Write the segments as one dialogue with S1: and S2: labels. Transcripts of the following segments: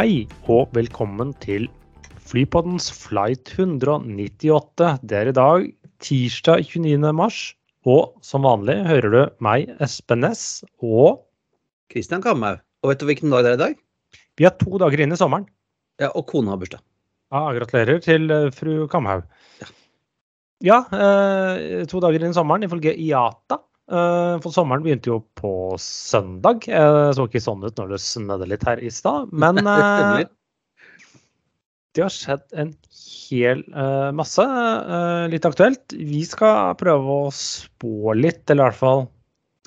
S1: Hei og velkommen til Flypoddens flight 198. Det er i dag tirsdag 29. mars, og som vanlig hører du meg, Espen Næss, og
S2: Kristian Kamhaug. Og vet du hvilken dag det er i dag?
S1: vi er to dager inn i sommeren.
S2: Ja, Og kona har bursdag.
S1: Ja, gratulerer til eh, fru Kamhaug.
S2: Ja.
S1: Ja, eh, to dager inn i sommeren ifølge IATA. Eh, for sommeren begynte jo på søndag. Eh, det så ikke sånn ut når det snødde litt her i stad, men eh, det har skjedd en hel masse. litt aktuelt. Vi skal prøve å spå litt, eller i hvert fall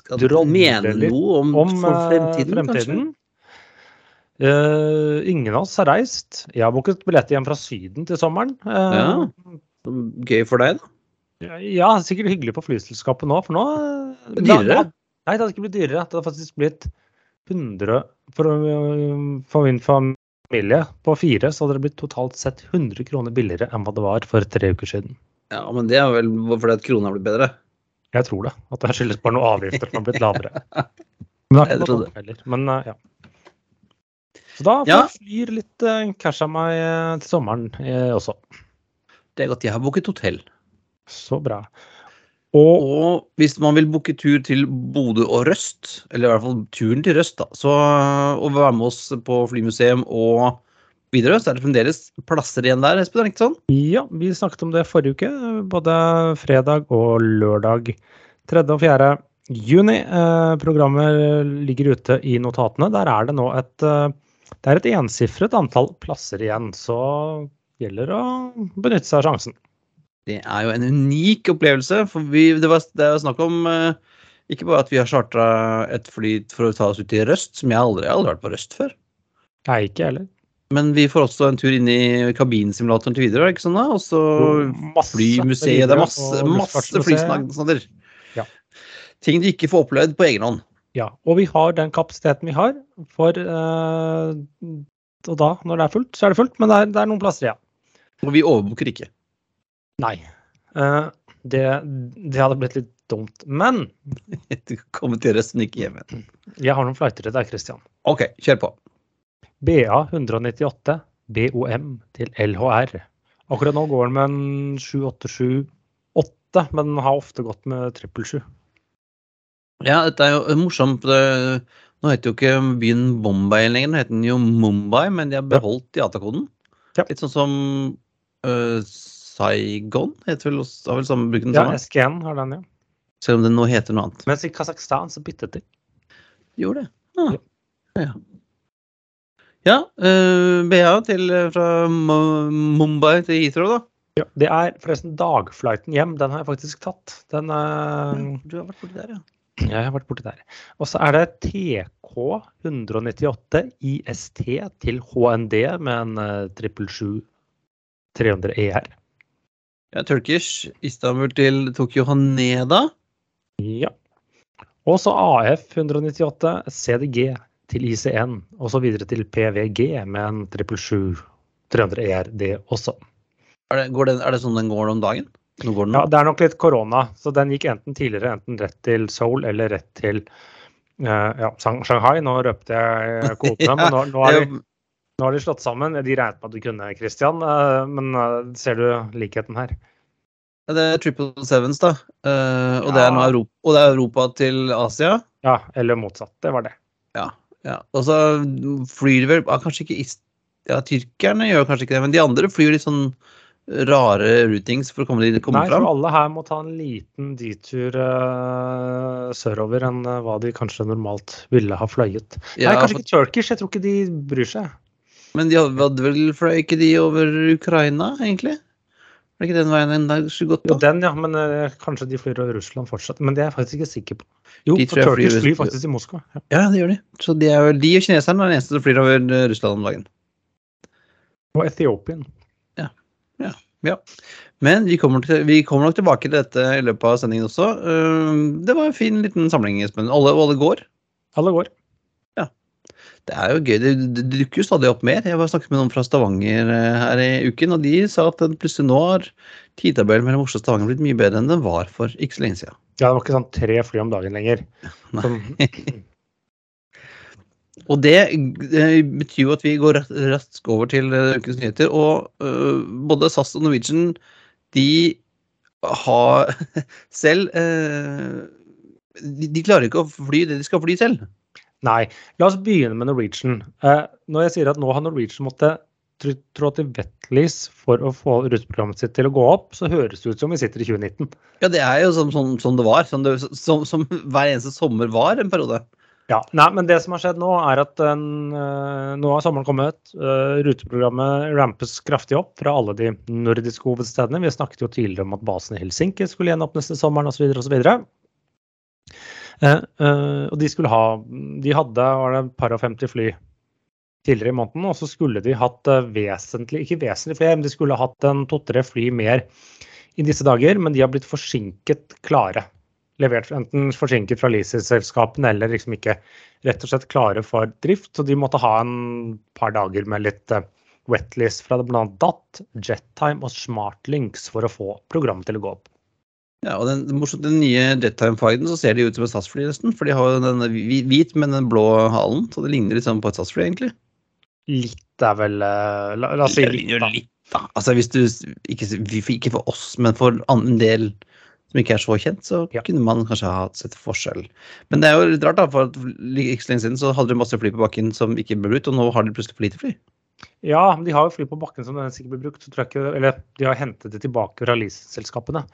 S2: Skal du mene noe om,
S1: om
S2: fremtiden,
S1: fremtiden. uh, ingen av oss har reist. Jeg har booket billett hjem fra Syden til sommeren.
S2: Ja. Gøy for deg, da.
S1: Ja, sikkert hyggelig på flyselskapet nå, for nå eh,
S2: Dyrere?
S1: Nei, det hadde ikke blitt dyrere. Det hadde faktisk blitt 100 For, øh, for min familie på fire, så hadde det blitt totalt sett 100 kroner billigere enn hva det var for tre uker siden.
S2: Ja, Men det er vel fordi at krona har blitt bedre.
S1: Jeg tror det. At det skyldes bare noen avgifter som har blitt lavere. Men det
S2: er
S1: ikke noe heller. Men øh, ja. Så da får
S2: Ja.
S1: flyr litt øh, cash av meg til sommeren også.
S2: Det er godt. Jeg har booket hotell.
S1: Så bra. Og
S2: Og hvis man vil booke tur til Bodø og Røst, eller i hvert fall turen til Røst, da, så og være med oss på flymuseum og videre, så er det fremdeles plasser igjen der, Espen, ikke sånn?
S1: Ja, vi snakket om det forrige uke. Både fredag og lørdag 3. og 4. juni. Eh, programmet ligger ute i notatene. Der er det nå et, eh, det er et ensifret antall plasser igjen. Så gjelder å benytte seg av sjansen.
S2: Det er jo en unik opplevelse. For vi, det, var, det er snakk om eh, ikke bare at vi har chartra et fly for å ta oss ut til Røst, som jeg aldri, jeg har vært på Røst før.
S1: Nei, ikke heller.
S2: Men vi får også en tur inn i kabinsimulatoren til Widerøe, ikke sånn da? Og så flymuseet. Det er masse, masse
S1: luftfartsmuseet. Ja.
S2: Ting du ikke får opplevd på egen hånd.
S1: Ja, og vi har den kapasiteten vi har. For eh, Og da, når det er fullt, så er det fullt. Men det er, det er noen plasser ja.
S2: Og vi overbooker ikke.
S1: Nei. Uh, det, det hadde blitt litt dumt. Men
S2: Du kommer til resten ikke hjem igjen.
S1: jeg har noen flighter til deg, Christian.
S2: OK, kjør på.
S1: BA 198 BOM til LHR. Akkurat nå går den med en 7878, men den har ofte gått med 777.
S2: Ja, dette er jo morsomt. Nå heter jo ikke byen Bombay lenger, nå heter den jo Mumbai, men de har beholdt IATA-koden.
S1: Ja.
S2: Litt sånn som øh, Saigon heter vel, også- har vel samme bruken den
S1: Ja,
S2: samme?
S1: SKN har den, ja.
S2: Selv om den nå heter noe annet.
S1: Mens i Kasakhstan så byttet de.
S2: Gjorde det. Ah. Ja. Ja, øh, BA til, øh, fra Mumbai til Heathrow, da.
S1: Ja, det er forresten dagflighten hjem. Den har jeg faktisk tatt. Den, eh,
S2: Du har vært borti der, ja.
S1: jeg har vært borti der. Og så er det TK 198 IST til HND med en eh, 777 300 ER.
S2: Ja. Turkish, Istanbul til Tokyo Haneda.
S1: Ja. Og så AF 198 CDG til IC1, og så videre til PVG med en 777 300 ER, det også.
S2: Er det, går den, er det sånn den går om dagen? Går den
S1: Ja, det er nok litt korona, så den gikk enten tidligere enten rett til Seoul eller rett til uh, ja, Shanghai. Nå røpte jeg kvotene, men nå, nå, er de, nå har de slått sammen. De regnet med at du kunne, Christian, eh, men eh, ser du likheten her?
S2: Ja, Det er Triple Sevens, da. Eh, og, det er nå Europa, og det er Europa til Asia.
S1: Ja, eller motsatt. Det var det.
S2: Ja. ja. Og så flyr de vel ja, Kanskje ikke Ja, tyrkerne gjør kanskje ikke det, men de andre flyr litt sånn rare routings for å komme, de, komme
S1: Nei, for
S2: Nei,
S1: alle her må ta en liten detur uh, sørover enn uh, hva de kanskje normalt ville ha fløyet.
S2: Ja,
S1: Nei, kanskje
S2: for-
S1: ikke Turkish. Jeg tror ikke de bryr seg.
S2: Men de hadde, vel fløy ikke de over Ukraina, egentlig? Var det ikke den veien en dag skulle gått
S1: Jo, den, ja. Men uh, kanskje de flyr over Russland fortsatt. Men det er jeg faktisk ikke sikker på. Jo,
S2: De
S1: for Turkish
S2: flyr-
S1: faktisk til Moskva. Ja.
S2: Ja, det gjør de. Så de, er de og kineserne er de eneste som flyr over eh, Russland om dagen.
S1: Og Etiopien.
S2: Ja. Men vi kommer, til, vi kommer nok tilbake til dette i løpet av sendingen også. Uh, Det var en fin liten samling, Espen. Alle, alle går.
S1: Alle går.
S2: Det er jo gøy. Det, det dukker jo stadig opp mer. Jeg var snakket med noen fra Stavanger eh, her i uken, og de sa at plutselig nå har tidtabellen mellom Oslo og Stavanger blitt mye bedre enn den var for ikke så lenge siden.
S1: Ja, det var ikke sånn tre fly om dagen lenger. Som,
S2: Og det det betyr jo at vi går ras- raskt over til eh, ukens nyheter. Og uh, både SAS og Norwegian de har selv uh, de, de klarer ikke å fly det de skal fly selv.
S1: Nei, la oss begynne med Norwegian. Eh, når jeg sier at nå har Norwegian måttet trå til vettlys for å få ruteprogrammet sitt til å gå opp, så høres det ut som vi sitter i 2019.
S2: Ja, det er jo som, som, som det var. Som, det, som, hver eneste sommer var en periode.
S1: Ja, nei, men det som har skjedd nå, er at den, eh, nå har sommeren kommet. eh, ruteprogrammet rampes kraftig opp fra alle de nordiske hovedstedene. Vi snakket jo tidligere om at basen i Helsinki skulle gjenåpnes til sommeren osv. osv. Eh, eh, og de skulle ha De hadde var det et par og 50 fly tidligere i måneden, og så skulle de hatt eh, vesentlig, ikke vesentlig flere, men de skulle hatt en to-tre fly mer i disse dager, men de har blitt forsinket klare. Levert enten forsinket fra leasingselskapene eller liksom ikke rett og slett klare for drift. Så de måtte ha en par dager med litt wetlist fra bl.a. DAT, Jettime og Smartlinks for å få programmet til å gå opp.
S2: Ja, og den, den nye Jettime-fighten så ser de ut som et SAS-fly nesten. For de har jo den hvit med den blå halen. Så det ligner litt sånn på et SAS-fly, egentlig.
S1: Litt er vel uh, la, la oss si litt, da.
S2: litt, da. Altså hvis du ikke, ikke for oss, men for en del som ikke er så kjent, så
S1: Ja.
S2: kunne man kanskje ha sett forskjell. Men det er jo litt rart, da, for ikke så lenge siden så hadde de masse fly på bakken som ikke ble brukt, og nå har de plutselig for lite fly.
S1: Ja, de har jo fly på bakken som sikkert ikke blir brukt. Ikke, eller de har hentet det tilbake fra leaseselskapene.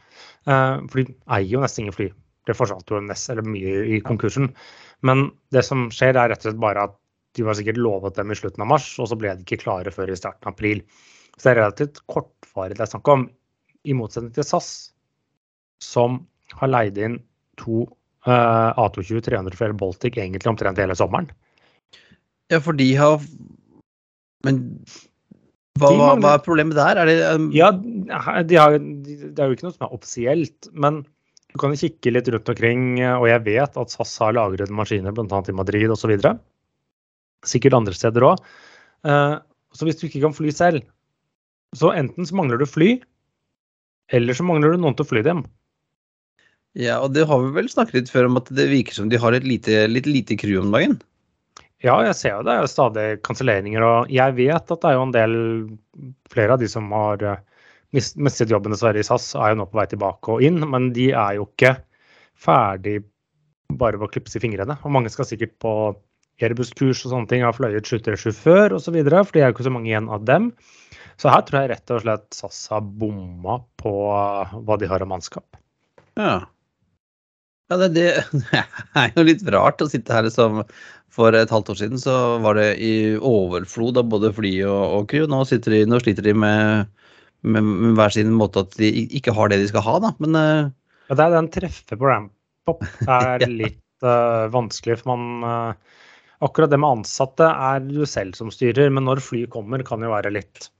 S1: Uh, for de eier jo nesten ingen fly. Det forsvant jo nest, eller mye i konkursen. Men det som skjer, er rett og slett bare at de var sikkert lovet dem i slutten av mars, og så ble de ikke klare før i starten av april. Så det er relativt kortvarig det er snakk om. I motsetning til SAS, som har leid inn to uh, A220-300 fra Air Baltic egentlig omtrent hele sommeren.
S2: Ja, for de har Men hva, hva, hva er problemet der? Er det um,
S1: Ja, de har, de, det er jo ikke noe som er offisielt, men du kan kikke litt rundt omkring, og jeg vet at SAS har lagret maskiner bl.a. i Madrid osv. Sikkert andre steder òg. Så hvis du ikke kan fly selv, så enten så mangler du fly, eller så mangler du noen til å fly dem.
S2: Ja, og det har vi vel snakket litt før om at det virker som de har et lite, litt lite crew om dagen.
S1: Ja, jeg ser jo det er stadig kanselleringer, og jeg vet at det er jo en del flere av de som har eh, mistet jobben dessverre i SAS, er jo nå på vei tilbake og inn, men de er jo ikke ferdig bare ved å klipse i fingrene. Og mange skal sikkert på Airbus-kurs og sånne ting, har fløyet 737 før osv., for det er jo ikke så mange igjen av dem. Så her tror jeg rett og slett SAS har bomma på eh, hva de har av mannskap.
S2: Ja. Ja, det, det er jo litt rart å sitte her som For et halvt år siden så var det i overflod av både fly og, og crew. Nå, de, nå sliter de med, med, med hver sin måte at de ikke har det de skal ha, da. Men uh...
S1: Ja, det er den treffet på ramp-up er litt uh, vanskelig. For man uh, Akkurat det med ansatte er du selv som styrer, men når fly kommer, kan jo være litt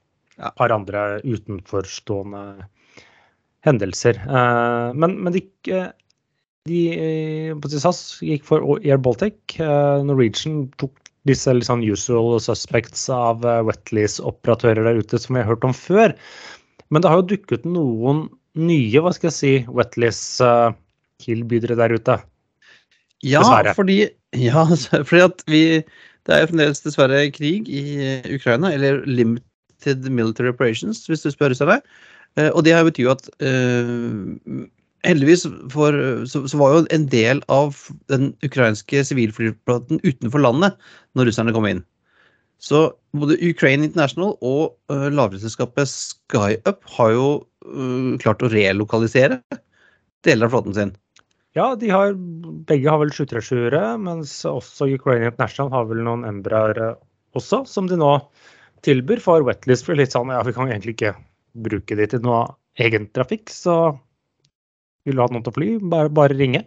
S1: et par andre utenforstående hendelser. Men, men de, de eh, på SAS gikk for Air Baltic. Eh, Norwegian tok disse sånn usual suspects av uh, wetlease-operatører der ute som vi har hørt om før. Men det har jo dukket noen nye, hva skal jeg si, wetlease-tilbydere der ute.
S2: ja,
S1: Dessverre.
S2: fordi Ja, fordi at vi Det er jo fremdeles dessverre krig i Ukraina, eller limited military operations, hvis du spør russerne. det. Og det har betyr jo at eh, heldigvis for, så, så var jo en del av den ukrainske sivilflyplaten utenfor landet når russerne kom inn. Så både Ukraine International og uh, lavprisselskapet SkyUp har jo uh, klart å relokalisere deler av flåten sin.
S1: Ja, de har, begge har vel 737-ere, mens også Ukraine International har vel noen Embraer også, som de nå tilbyr for wetlist. For litt sånn, ja, vi kan egentlig ikke bruke de til noe egen trafikk, så vil du ha noen til å fly, bare, bare ringe.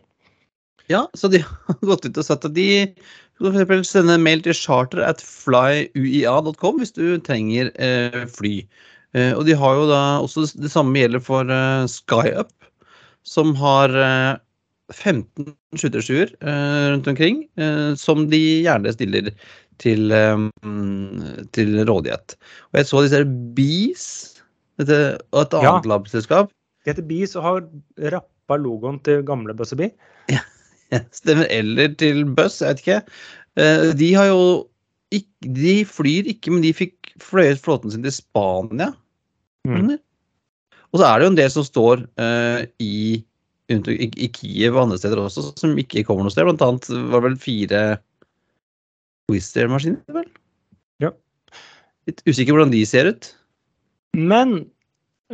S2: Ja, så de har gått ut og sagt at de f.eks. for eksempel sende en mail til charter at flyuia.com hvis du trenger eh, fly. Eh, og de har jo da også det samme gjelder for eh, SkyUp, som har eh, 15 skyttersjuer eh, rundt omkring, eh, som de gjerne stiller til, eh, til rådighet. Og jeg så disse Bees, dette, og et
S1: Ja.
S2: annet labselskap.
S1: De heter Bees og har rappa logoen til gamle Busseby.
S2: Stemmer. Eller til Buzz, jeg vet ikke. Eh, De har jo ikke, De flyr ikke, men de fikk fløyet flåten sin til Spania.
S1: Mm.
S2: Og så er det jo en del som står eh, i, i, i Kiev og andre steder også, som ikke kommer noe sted. Blant annet var det vel fire Wizz Air-maskiner, vel?
S1: Ja.
S2: Litt usikker hvordan de ser ut.
S1: Men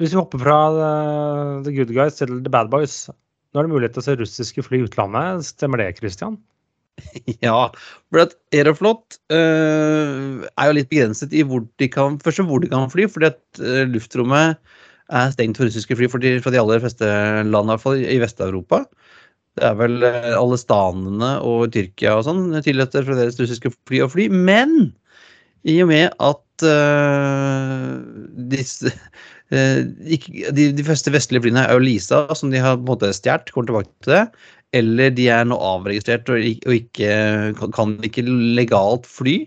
S1: hvis vi hopper fra eh, The Good Guys til The Bad Boys Nå er det mulighet til å se russiske fly i utlandet. Stemmer det, Christian?
S2: Ja, for at Aeroflot uh, er jo litt begrenset i hvor de kan, først hvor de kan fly, fordi at eh, luftrommet er stengt for russiske fly for de, for de aller fleste land, i hvert fall i Vest-Europa. Det er vel alle stanene og Tyrkia og sånn tillater fremdeles russiske fly å fly. Men i og med at disse de, de første vestlige flyene er jo Lisa, som de har på en måte stjålet, kommer tilbake til det. Eller de er nå avregistrert og, og ikke, kan- ikke legalt fly.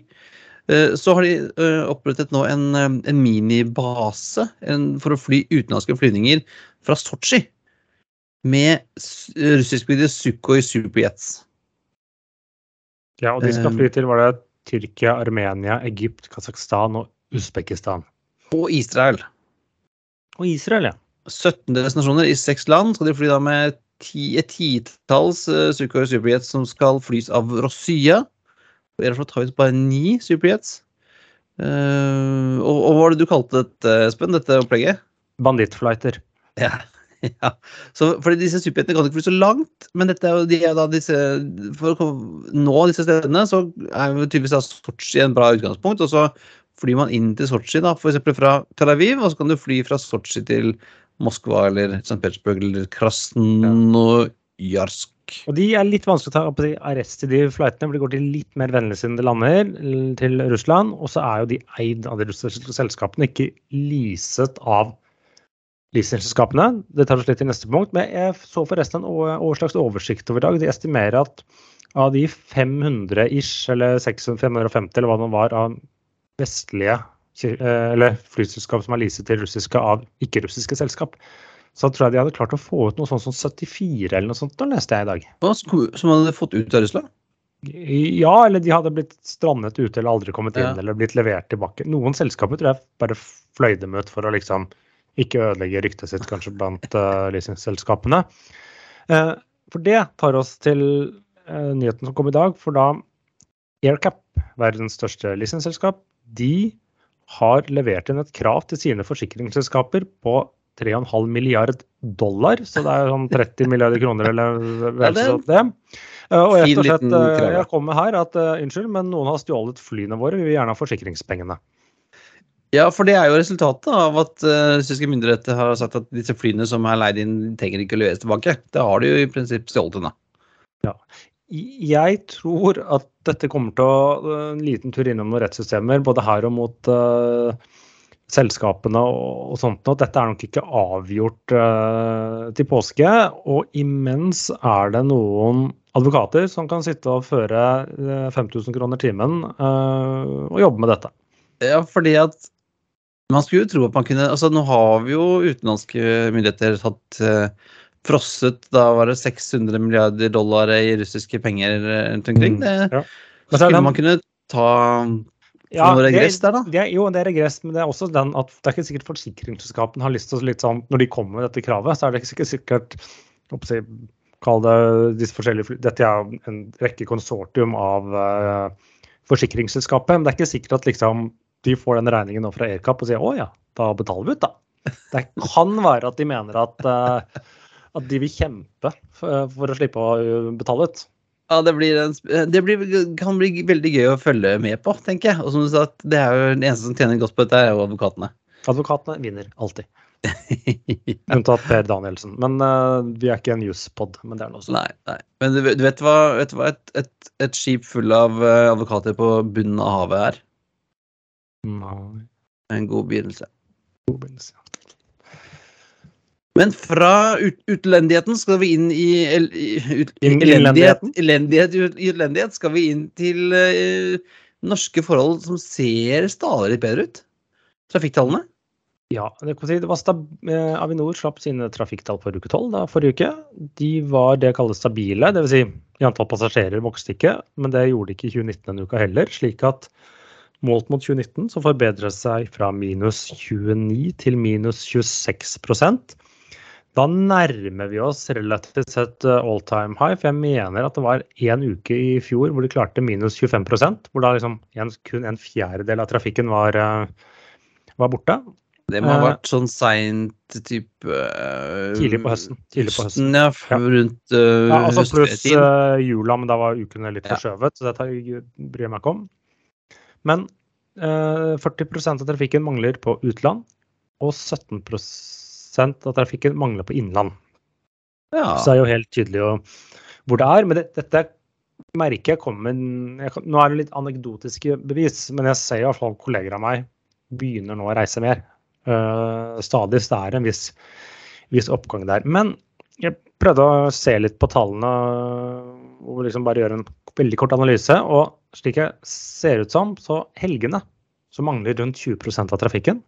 S2: Eh, Så har de eh, opprettet nå en, eh, en minibase en, for å fly utenlandske flyvninger fra Sotsji. Med russiskbygde Sukhoi Superjets.
S1: Ja, og de skal
S2: Eh.
S1: fly til var det Tyrkia, Armenia, Egypt, Kasakhstan og Usbekistan.
S2: Og Israel.
S1: Og Israel, ja.
S2: 17 destinasjoner i seks land skal de fly da med ti, et titalls uh, Sukhoi Superjets som skal flys av Rossya. Og Aeroflot har vi bare ni Superjets. Uh, og, og hva var det du kalte dette, Espen, dette opplegget?
S1: Bandittflighter.
S2: Ja. ja. Så, fordi disse superjetene kan ikke fly så langt, men dette er jo, de er da disse, for å nå disse stedene, så er jo tydeligvis Sotsji en bra utgangspunkt. Og så flyr man inn til Sotsji, da, f.eks. fra Tel Aviv, og så kan du fly fra Sotsji til Moskva eller St. Petersburg eller Krasnojarsk.
S1: Og de er litt vanskelig å ta opp i arrest i de flightene, for de går til litt mer vennligsinnede lander, til Russland. Og så er jo de eid av de russiske selskapene, ikke leaset av leasingselskapene. Det tar oss litt til neste punkt. Men jeg så forresten en slags oversikt over i dag. De estimerer at av de 500 ish, eller 600, 550, eller hva det var, av vestlige eh, eller flyselskap som er leaset til russiske av ikke-russiske selskap, så tror jeg de hadde klart å få ut noe sånt som 74 eller noe sånt, da leste jeg i dag.
S2: Som hadde fått ut av Russland?
S1: Ja, eller de hadde blitt strandet ute eller aldri kommet inn
S2: Ja.
S1: eller blitt levert tilbake. Noen selskaper tror jeg bare fløy dem ut for å liksom ikke ødelegge ryktet sitt kanskje blant uh, leasingselskapene. Uh, for det tar oss til uh, nyheten som kom i dag, for da AirCap, verdens største leasingselskap, de har levert inn et krav til sine forsikringsselskaper på 3,5 milliard dollar, så det er sånn 30 milliarder kroner eller vel
S2: Ja, det
S1: så det. Eh, Og rett og slett, eh,
S2: ja.
S1: jeg kommer her at eh, unnskyld, men noen har stjålet flyene våre, vi vil gjerne ha forsikringspengene.
S2: Ja, for det er jo resultatet av at uh, russiske myndigheter har sagt at disse flyene som er leid inn, trenger ikke å leveres tilbake. Det har de jo i prinsipp stjålet unna.
S1: Jeg tror at dette kommer til å en liten tur innom noen rettssystemer, både her og mot uh, selskapene og, og sånt. noe. dette er nok ikke avgjort uh, til påske. Og imens er det noen advokater som kan sitte og føre eh, 5000 kroner timen uh, og jobbe med dette.
S2: Ja, fordi at man skulle jo tro at man kunne Altså, nå har vi jo utenlandske myndigheter tatt eh, frosset da var det 600 milliarder dollar i russiske penger eh, rundt omkring. Det
S1: Ja.
S2: Skulle man kunne ta
S1: Ja,
S2: noe
S1: det-
S2: regress der, da?
S1: Det jo, det er regress, men det er også den at det er ikke sikkert forsikringsselskapene har lyst til å litt sånn Når de kommer med dette kravet, så er det ikke sikkert jeg, Kall det disse forskjellige Dette er en rekke konsortium av uh, forsikringsselskapet, men det er ikke sikkert at liksom de får den regningen nå fra Aircap og sier å ja, da betaler vi ut, da. Det kan være at de mener at, eh, at de vil kjempe for, for å slippe å eh, betale ut.
S2: Ja, det, blir en, det blir, kan bli veldig gøy å følge med på, tenker jeg. Og som du sa, det er jo den eneste som tjener godt på dette, er jo advokatene.
S1: Advokatene vinner alltid. Unntatt Per Danielsen. Men uh, vi er ikke en juspod, men det er noe sånt.
S2: Nei, nei. Men du, vet- du vet hva, vet hva et, et, et skip full av eh, advokater på bunnen av havet er?
S1: Nei.
S2: En god begynnelse.
S1: god begynnelse.
S2: Men fra ut, utlendigheten skal vi inn i, el, ut, elendighet, elendighet ut- i utlendighet. Skal vi inn til uh, norske forhold som ser stadig litt bedre ut? Trafikktallene?
S1: Ja, det, kan si, det var stab eh, Avinor slapp sine trafikktall for uke 12 da, forrige uke. De var det kalles stabile, dvs. Si, i antall passasjerer vokste ikke, men det gjorde de ikke i 2019 denne uka heller. slik at målt mot 2019 så forbedret seg fra minus 29 til minus 26 Da nærmer vi oss relativt sett eh, all time high, for jeg mener at det var én uke i fjor hvor de klarte minus 25 hvor da liksom en, kun en fjerdedel av trafikken var, eh, var borte.
S2: Det må ha
S1: Eh,
S2: vært sånn seint type uh,
S1: Tidlig på høsten. Tidlig på høsten.
S2: Ja,
S1: Ja.
S2: rundt uh,
S1: Ja, altså pluss eh, jula, men da var ukene litt
S2: Ja.
S1: forskjøvet, så dette bryr jeg meg ikke om. Men uh, 40% av trafikken mangler på utland, og 17 av trafikken mangler på innland.
S2: ja.
S1: Så det er jo helt tydelig hvor det er. Men det, dette merker jeg kommer jeg, Nå er det litt anekdotiske bevis, men jeg ser i hvert fall kolleger av meg begynner nå å reise mer. Uh, stadig. Så det er en viss, viss oppgang der. Men jeg prøvde å se litt på tallene og liksom bare gjøre en veldig kort analyse. Og slik jeg ser ut som, så helgene så mangler rundt 20% av trafikken.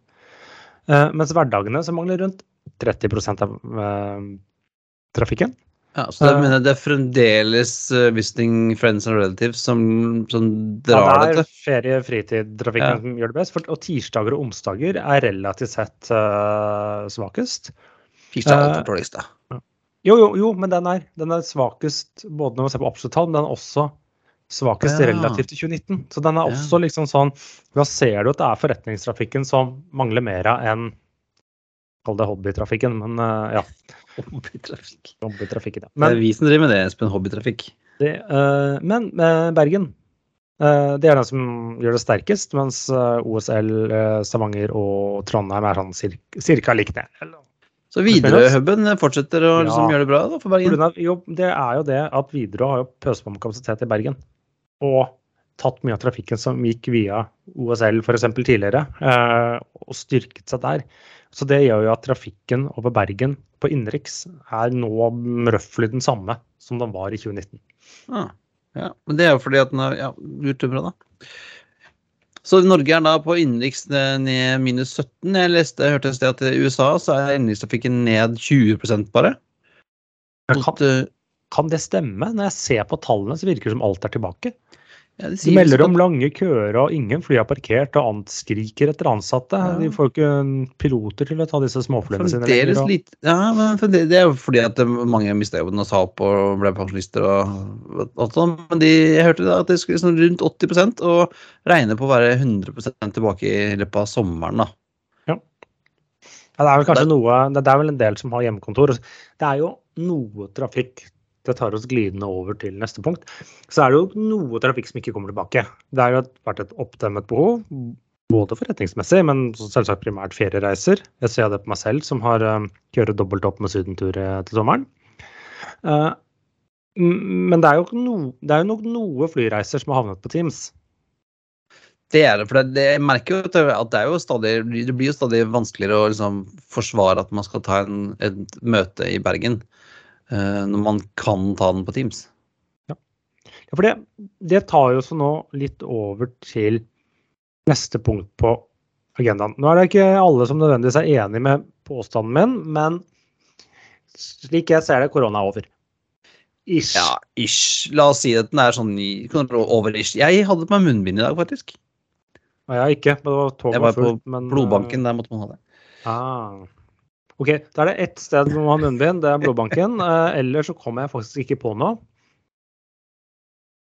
S1: Uh, mens hverdagene så mangler rundt 30% av uh, trafikken.
S2: ja, så det,
S1: uh,
S2: mener jeg det er fremdeles uh, visiting friends and relatives som, som drar
S1: ja, det er
S2: dette.
S1: ferie-fritid-trafikken
S2: Ja.
S1: som gjør det best. For, og tirsdager og onsdager er relativt sett uh, svakest.
S2: Tirsdag er altfor dårligst, da.
S1: Jo, jo, jo, men den er, den er svakest både når man ser på absolutt tall, men den er også svakest
S2: Ja.
S1: relativt til 2019. Så den er
S2: Ja.
S1: også liksom sånn Da ser du at det er forretningstrafikken som mangler mer av enn Kall det hobbytrafikken, men eh, ja.
S2: Hobbytrafikk.
S1: Hobbytrafikken, ja.
S2: Det er
S1: Men,
S2: vi som driver med det, Espen. Hobbytrafikk.
S1: det, eh, men eh, Bergen det er den som gjør det sterkest, mens OSL, Stavanger og Trondheim er sånn cirka, cirka det.
S2: Så Widerøe-huben fortsetter å liksom
S1: Ja.
S2: gjøre det bra da, for Bergen.
S1: av, jo, det er jo det at Widerøe har jo pøst på med kapasitet i Bergen. Og tatt mye av trafikken som gikk via OSL f.eks. tidligere, og styrket seg der. Så det gjør jo at trafikken over Bergen på innenriks er nå røftlig den samme som den var i 2019.
S2: Ah, ja. Men det er jo fordi at den har ja, bra, da. Så Norge er da på innenriks ned ned minus 17. Jeg leste, jeg hørte et sted at i USA så er innenrikstrafikken ned 20 bare.
S1: Kan,
S2: eh,
S1: kan det stemme? Når jeg ser på tallene, så virker det som alt er tilbake.
S2: Ja, de
S1: De melder om lange køer, og ingen fly er parkert, og annet skriker etter ansatte.
S2: Ja.
S1: De får ikke piloter til å ta disse småflyene sine lenger. og-
S2: lite Ja, men fremdeles, det er jo fordi at mange mista jobben og sa opp og ble pensjonister og alt sånt. Men de, jeg hørte da at det skulle sånn rundt 80% og regner på å være 100% tilbake i løpet av sommeren, da.
S1: Ja, det er vel kanskje noe, det det er vel en del som har hjemmekontor. Det er jo noe trafikk Det tar oss glidende over til neste punkt. Så er det jo noe trafikk som ikke kommer tilbake. Det har jo vært et oppdemmet behov, både forretningsmessig, men selvsagt primært feriereiser. Jeg ser det på meg selv, som har kjørt kjører dobbelt opp med sydentur eh, til sommeren. Eh, men det er, jo no, det er nok noe flyreiser som har havnet på Teams.
S2: Det er det, for det, jeg merker jo at det, jo stadig Det blir jo stadig vanskeligere å liksom forsvare at man skal ta en, et møte i Bergen eh, når man kan ta den på Teams.
S1: Ja, for det, det tar jo så nå litt over til neste punkt på agendaen. Nå er det ikke alle som nødvendigvis er enig med påstanden min, men slik jeg ser det, korona er over. Ish.
S2: Ja, ish. La oss si at den er sånn over ish. Jeg hadde på meg munnbind i dag, faktisk.
S1: Nei, jeg ikke, men det var toget
S2: Jeg var på
S1: fullt, men,
S2: Blodbanken, der måtte man ha det.
S1: eh, Ah. Ok, da er det ett sted hvor man må ha munnbind, det er blodbanken. Eh, ellers så kommer jeg faktisk ikke på noe.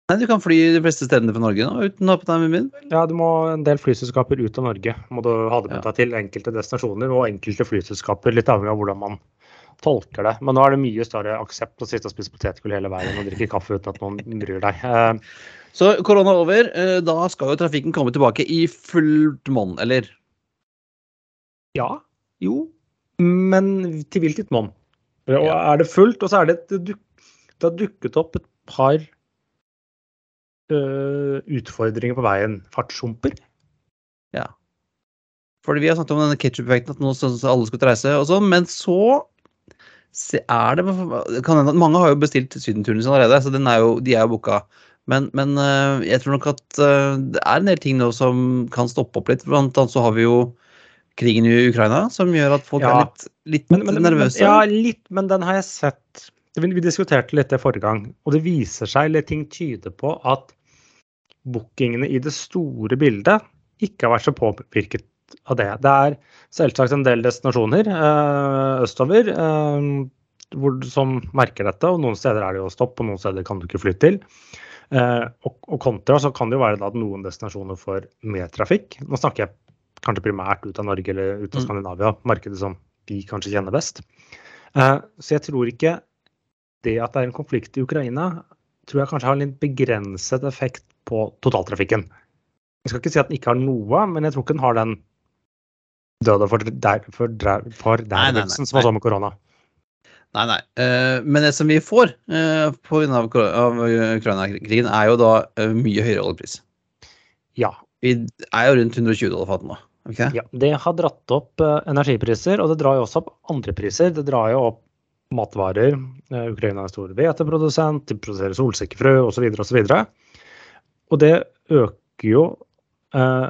S2: Nei, du kan fly de fleste stedene fra Norge nå uten å ha på deg munnbind.
S1: Ja, du må en del flyselskaper ut av Norge. Må du ha det med deg til enkelte destinasjoner og enkelte flyselskaper, litt avhengig av hvordan man tolker det. Men nå er det mye større aksept å sitte og spise potetgull hele veien og drikke kaffe uten at noen bryr deg. Eh,
S2: Så korona er over. eh, Da skal jo trafikken komme tilbake i fullt monn, eller?
S1: ja, jo, men til hvilket monn? Og er det fullt, og så er det et Det har dukket opp et par eh, utfordringer på veien. Fartshumper.
S2: Fordi vi har snakket om denne ketsjup-effekten, at nå synes alle skulle reise og sånn, men så er det kan Mange har jo bestilt sydenturen sin allerede, så den er jo, de er jo booka. Men, men eh, jeg tror nok at eh, det er en del ting nå som kan stoppe opp litt. Blant annet så har vi jo krigen i Ukraina, som gjør at folk
S1: Ja.
S2: er litt, litt
S1: Men, men,
S2: nervøse.
S1: ja, litt, men den har jeg sett vi, diskuterte litt det forrige gang, og det viser seg, eller ting tyder på, at bookingene i det store bildet ikke har vært så påvirket av det. Det er selvsagt en del destinasjoner øh, østover øh, hvor, som merker dette, og noen steder er det jo stopp, og noen steder kan du ikke fly til. Uh, og, og, kontra så kan det jo være da noen destinasjoner får mer trafikk. Nå snakker jeg kanskje primært ut av Norge eller ut av mm. Skandinavia, markedet som vi kanskje kjenner best. Uh, så jeg tror ikke det at det er en konflikt i Ukraina, tror jeg kanskje har en litt begrenset effekt på totaltrafikken. Jeg skal ikke si at den ikke har noe, men jeg tror ikke den har den døde for, der, for, som var sånn med korona.
S2: Nei, nei. Uh, men det som vi får uh, pga. Ukraina-krigen, er jo da mye høyere oljepris.
S1: Ja.
S2: Vi er jo rundt 120 dollar fatet nå. Okay?
S1: Ja, Det har dratt opp uh, energipriser, og det drar jo også opp andre priser. Det drar jo opp matvarer. Ukraina er stor hveteprodusent, de produserer solsikkefrø osv. osv. Og, og det øker jo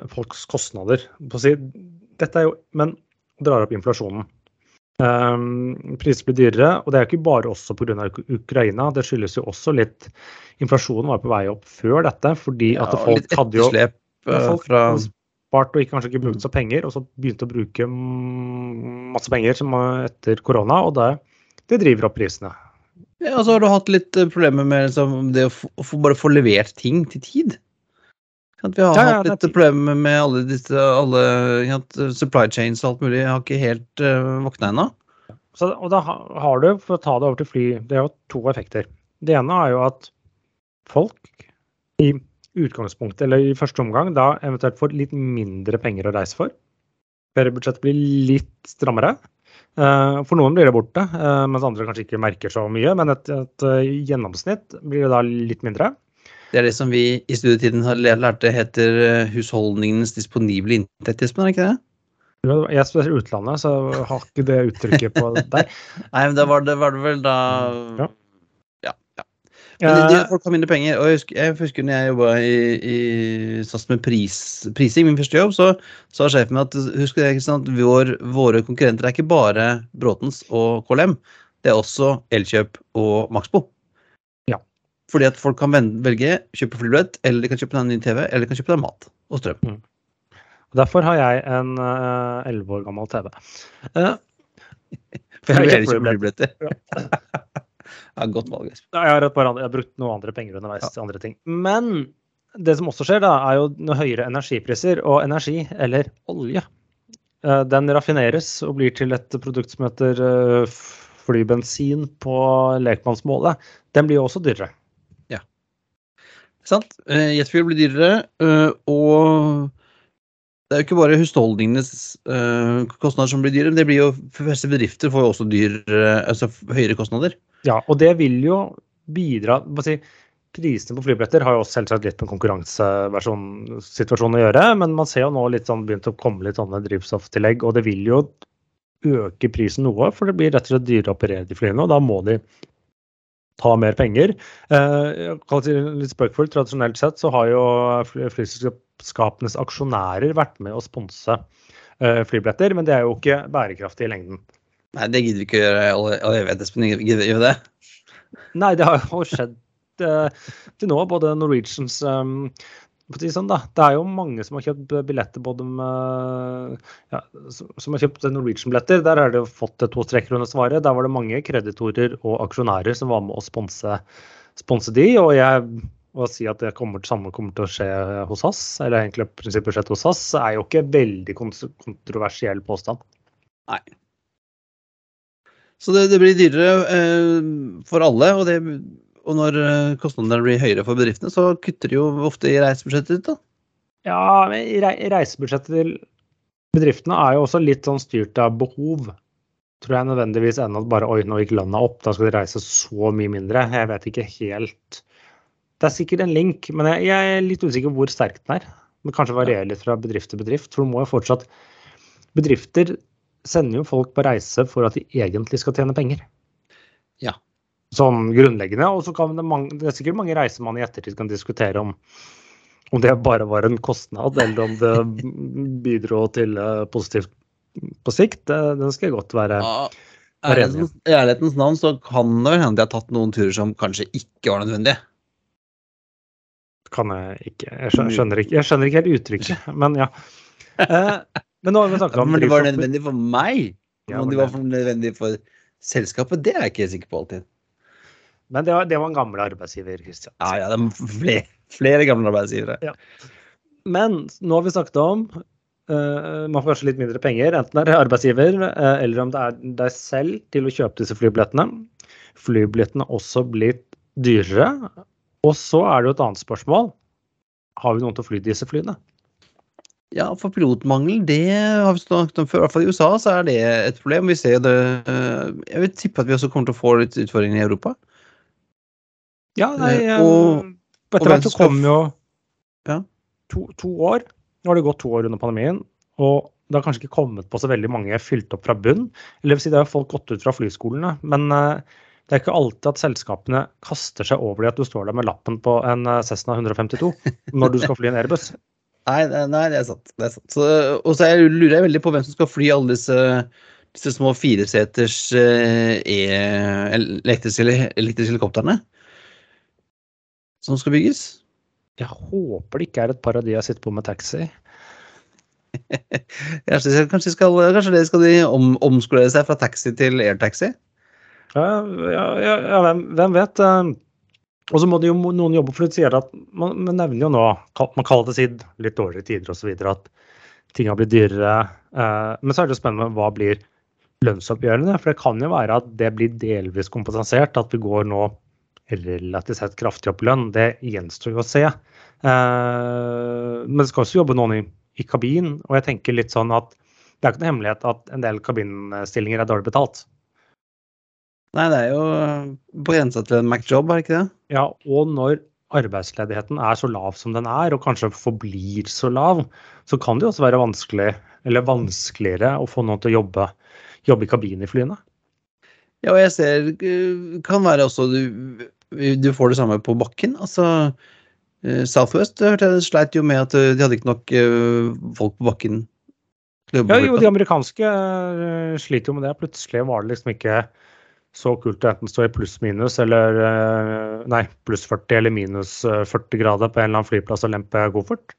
S1: folks kostnader. Dette er jo, men drar opp inflasjonen. Um, priser blir dyrere, og det er ikke bare også pga. Ukraina. Det skyldes jo også litt Inflasjonen var på vei opp før dette, fordi ja, at folk hadde jo
S2: folk fra...
S1: spart og ikke, kanskje ikke brukt så penger, og så begynte å bruke masse penger etter korona, og det, det driver opp prisene.
S2: Ja, og så har du hatt litt eh, problemer med liksom, det å, få, å bare få levert ting til tid. Vi har ja, hatt litt problemer med alle disse alle, supply chains og alt mulig. Jeg har ikke helt uh, våkna ennå.
S1: Og da har du, for å ta det over til fly, det er jo to effekter. Det ene er jo at folk i utgangspunktet, eller i første omgang, da eventuelt får litt mindre penger å reise for. Feriebudsjettet blir litt strammere. Uh, for noen blir det borte, uh, mens andre kanskje ikke merker så mye. Men et, et uh, gjennomsnitt blir det da litt mindre.
S2: Det er det som vi i studietiden har lærte heter husholdningenes disponible inntekt, Espen, er det ikke det?
S1: Jeg studerer utlandet, så har ikke det uttrykket på deg.
S2: Nei, men da var det, var det vel da ja. Men de, folk har mindre penger. og Jeg husker, jeg husker når jeg jobba i, i SAS med pris, prising, min første jobb, så sa sjefen min at husk det, ikke sant, vår, våre konkurrenter er ikke bare Bråtens og KLM, det er også Elkjøp og Maxbo. Ja. Fordi at folk kan velge kjøpe flybillett, eller de kan kjøpe en ny TV, eller de kan kjøpe deg mat og strøm. Mm.
S1: Derfor har jeg en eh, elleve uh, år gammel TV. Uh,
S2: for jeg har kjøpt flybilletter. Ja, godt valg.
S1: Ja, jeg, har andre, jeg har brukt noen andre penger underveis ja. til andre ting. Men det som også skjer, da, er jo noe høyere energipriser. Og energi, eller olje, uh, den raffineres og blir til et produkt som heter flybensin på lekmannsmålet. Den blir jo også dyrere.
S2: Sant? Eh, Jetfuel blir dyrere, eh, og det er jo ikke bare husholdningenes uh, kostnader som blir dyre, men det blir jo for fleste bedrifter får jo også dyr, altså høyere kostnader.
S1: Ja, og det vil jo bidra si, Prisene på flybilletter har jo også selvsagt litt med konkurransesituasjonen å gjøre, men man ser jo nå litt sånn begynt å komme litt sånne drivstofftillegg, og det vil jo øke prisen noe, for det blir rett og slett dyrere å operere de flyene, og da må de ta mer penger. Eh, litt spøkefullt, Tradisjonelt sett så har jo flyselskapenes aksjonærer vært med å sponse eh, flybilletter, men det er jo ikke bærekraftig i lengden.
S2: Nei, det gidder vi ikke å gjøre. Alle vet Espen gidder gjøre det.
S1: Nei, det har jo skjedd eh, til nå. Både Norwegians um, det er jo mange som har kjøpt billetter både med, ja, som har kjøpt Norwegian-billetter. Der har de fått to streker under svaret. Der var det mange kreditorer og aksjonærer som var med å sponse, sponse de. Og jeg å si at det kommer, samme kommer til å skje hos oss, eller egentlig prinsippet skjedd hos oss, er jo ikke veldig kontroversiell påstand.
S2: Nei. Så det, det blir dyrere eh, for alle, og det og når eh, kostnadene blir høyere for bedriftene, så kutter de jo ofte i reisebudsjettet ditt, da.
S1: Ja, men reisebudsjettet til bedriftene er jo også litt sånn styrt av behov. Tror jeg nødvendigvis ennå at bare oi, nå gikk lønna opp, da skal de reise så mye mindre. Jeg vet ikke helt. Det er sikkert en link, men jeg, jeg er litt usikker hvor sterk den er. Det kanskje varierer litt fra bedrift til bedrift. For du må jo fortsatt Bedrifter sender jo folk på reise for at de egentlig skal tjene penger.
S2: Ja
S1: sånn grunnleggende. Og så kan det, mange, det er sikkert mange reiser man i ettertid kan diskutere om om det bare var en kostnad, eller om det bidro til uh, positivt på sikt. Den skal godt være
S2: ja, ærlighetens, i ærlighetens navn så kan det vel hende de har tatt noen turer som kanskje ikke var nødvendige.
S1: Kan jeg ikke. Jeg skjønner, skjønner ikke, jeg skjønner ikke helt uttrykket, men ja. Eh, men nå har vi snakket om
S2: men det var nødvendig for meg.
S1: Ja,
S2: Om
S1: det
S2: var nødvendig for selskapet, det er jeg ikke sikker på alltid.
S1: Men det var, det var en gammel arbeidsgiver, Kristian.
S2: Ja, ja, det er flere, flere gamle arbeidsgivere.
S1: Men nå har vi snakket om uh, man får kanskje litt mindre penger, enten det er arbeidsgiver uh, eller om det er deg selv til å kjøpe disse flybillettene. Flybillettene har også blitt dyrere. Og så er det jo et annet spørsmål. Har vi noen til å fly disse flyene?
S2: Ja, for pilotmangel, det har vi snakket om før. I hvert fall i USA så er det et problem. Vi ser det eh, Jeg vil tippe at vi også kommer til å få litt utfordringer i Europa.
S1: Ja, nei,
S2: Eh,
S1: eh,
S2: og-
S1: etter hvert så kom jo
S2: Ja.
S1: to, to år. Nå har det gått to år under pandemien, og det har kanskje ikke kommet på så veldig mange fylt opp fra bunn. Eller det vil si, det har folk gått ut fra flyskolene, men eh, det er ikke alltid at selskapene kaster seg over det at du står der med lappen på en eh, Cessna 152 når du skal fly en Airbus.
S2: Nei, nei, det er sant. Det er sant. Så, og så er- lurer jeg veldig på hvem som skal fly alle disse, disse små fireseters eh, e- elektriske, elektriske helikoptrene som skal bygges.
S1: Jeg håper det ikke er et par av de jeg sitter på med taxi.
S2: Kanskje, kanskje, skal, kanskje det skal de om, omskolere seg fra taxi til airtaxi?
S1: Ja, ja, ja, hvem, hvem vet? eh. Og så må det jo noen jobbe for det at man, man nevner jo nå, man kaller det sitt litt dårligere tider osv., at ting har blitt dyrere. eh, Men så er det jo spennende hva blir lønnsoppgjørene. For det kan jo være at det blir delvis kompensert, at vi går nå relativt sett kraftig opp lønn. Det gjenstår jo å se. Eh, Men det skal også jobbe noen i, i kabin, og jeg tenker litt sånn at det er ikke noe hemmelighet at en del kabinstillinger er dårlig betalt.
S2: Nei, det er jo på grensa til en Mac-job, er det ikke det?
S1: Ja, og når arbeidsledigheten er så lav som den er, og kanskje forblir så lav, så kan det jo også være vanskelig, eller vanskeligere å få noen til å jobbe, jobbe i kabinen i flyene.
S2: Ja, og jeg ser eh, Kan være også du, du får det samme på bakken. Altså eh, Southwest hørte jeg sleit jo med at eh, de hadde ikke nok folk på bakken.
S1: Ja, jo, de amerikanske sliter jo med det. Plutselig var det liksom ikke så kult det enten står i pluss-minus eller eh, Nei, pluss 40 eller minus eh, 40 grader på en eller annen flyplass og lempe koffert.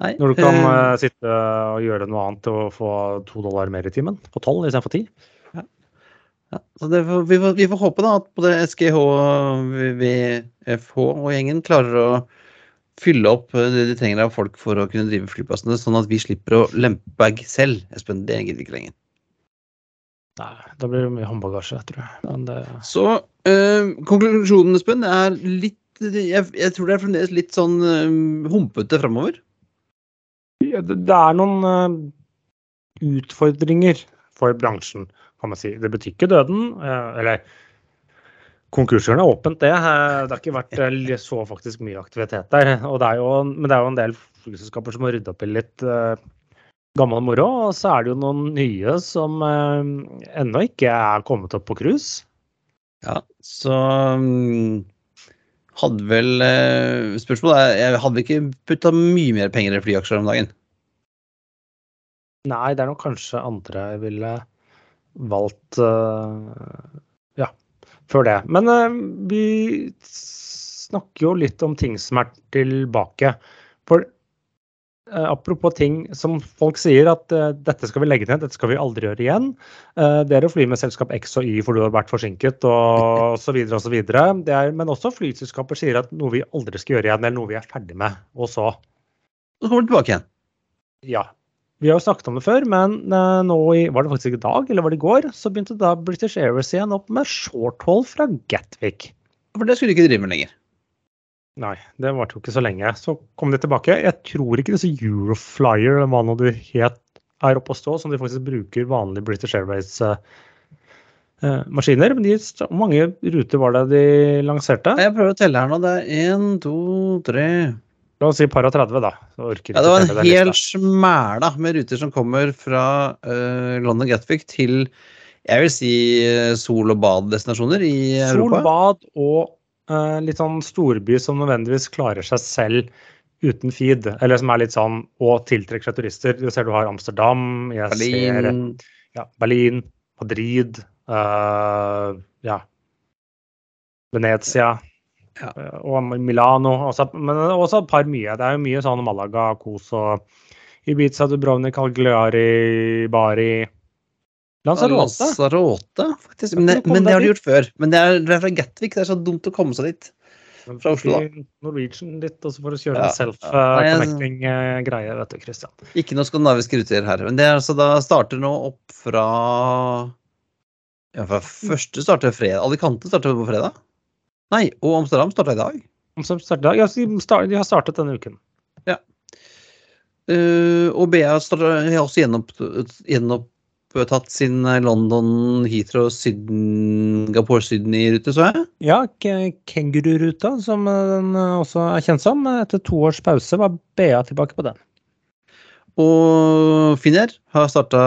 S2: Nei,
S1: Når du kan
S2: eh,
S1: eh, sitte og gjøre noe annet og få to dollar mer i timen. På tolv istedenfor ti.
S2: Ja, så det, vi, får, vi får håpe da at både SGH, VFH og gjengen klarer å fylle opp eh, det de trenger av folk for å kunne drive flyplassene, sånn at vi slipper å lempe bag selv. Espen, det gidder vi ikke lenger.
S1: Nei, da blir det mye håndbagasje, tror jeg. Men det,
S2: Så øh, konklusjonen, Espen, er litt jeg, jeg tror det er fremdeles litt sånn øh, humpete framover.
S1: Ja, det det er noen øh, utfordringer for bransjen, kan man si. Det betyr ikke døden. eller konkursene er åpent, det. Det har ikke vært så faktisk mye aktivitet der. Og det er jo, men det er jo en del flyselskaper som har rydda opp i litt gammel moro. Og så er det jo noen nye som eh, ennå ikke er kommet opp på cruise.
S2: Ja, så mm, hadde vel eh, Spørsmålet er jeg hadde ikke putta mye mer penger i flyaksjer om dagen.
S1: Nei, det er nok kanskje andre jeg ville valgt eh, ja, før det. Men eh, vi snakker jo litt om ting som er tilbake. For apropos ting som folk sier at uh, dette skal vi legge ned, dette skal vi aldri gjøre igjen. Uh, å fly med selskap X og Y for du har vært forsinket og så videre og. Er, men også flyselskaper sier at noe vi aldri skal gjøre igjen, eller noe vi er ferdig med. Og så
S2: Så kommer du tilbake igjen.
S1: ja. Vi har jo snakket om det før, men uh, nå i, var det faktisk i dag eller var det i går, så begynte da British Airways igjen opp med shorthold fra Gatwick.
S2: For det skulle de ikke drive med lenger.
S1: Nei, det varte jo ikke så lenge. Så kom de tilbake. Jeg tror ikke disse Euroflyer eller hva nå du het, er oppe å stå, som de faktisk bruker vanlige British Airways-maskiner. men hvor mange ruter var det de lanserte?
S2: Jeg prøver å telle her nå. Det er én, to, tre
S1: La oss si par og 30, da.
S2: Ja, det var en hel smæla med ruter som kommer fra uh, London Gatwick til jeg vil si eh, sol- og baddestinasjoner i
S1: Sol,
S2: Europa.
S1: bad og eh, litt sånn storby som nødvendigvis klarer seg selv uten feed. Eller som er litt sånn og tiltrekker seg turister. Du ser du har Amsterdam, jeg ser
S2: Berlin.
S1: ja, Berlin, Madrid, uh, ja, Venezia
S2: Ja.
S1: eh, og Milano. Også, men også et par mye. Det er jo mye sånn Malaga, Kos og Ibiza, Dubrovnik, Algliari, Bari Lanzarote.
S2: Lanzarote, faktisk. Men,
S1: du
S2: men det har de gjort før. Men det er, det er fra Gatwick. Det er så dumt å komme seg dit. Fra Oslo, da.
S1: Norwegian litt, og så får du kjøre
S2: Ja,
S1: en
S2: ja.
S1: Self-connecting-greie, vet du, Christian.
S2: Ikke noe skandinavisk ruter her. Men det er altså da starter nå opp fra Ja, fra første starter fredag. Alicante starter på fredag. Nei, og Amsterdam starta i dag.
S1: Amsterdam i starter, ja, de har startet denne uken.
S2: Eh, og BA starter, også gjenopp, gjenopptatt sin eh, London, Heathrow, Singapore, Sydney-rute, så jeg.
S1: Ja, Ke- Kengururuta, som eh, den eh, også er kjent som. Etter to års pause var BA tilbake på den.
S2: Og Finnair har starta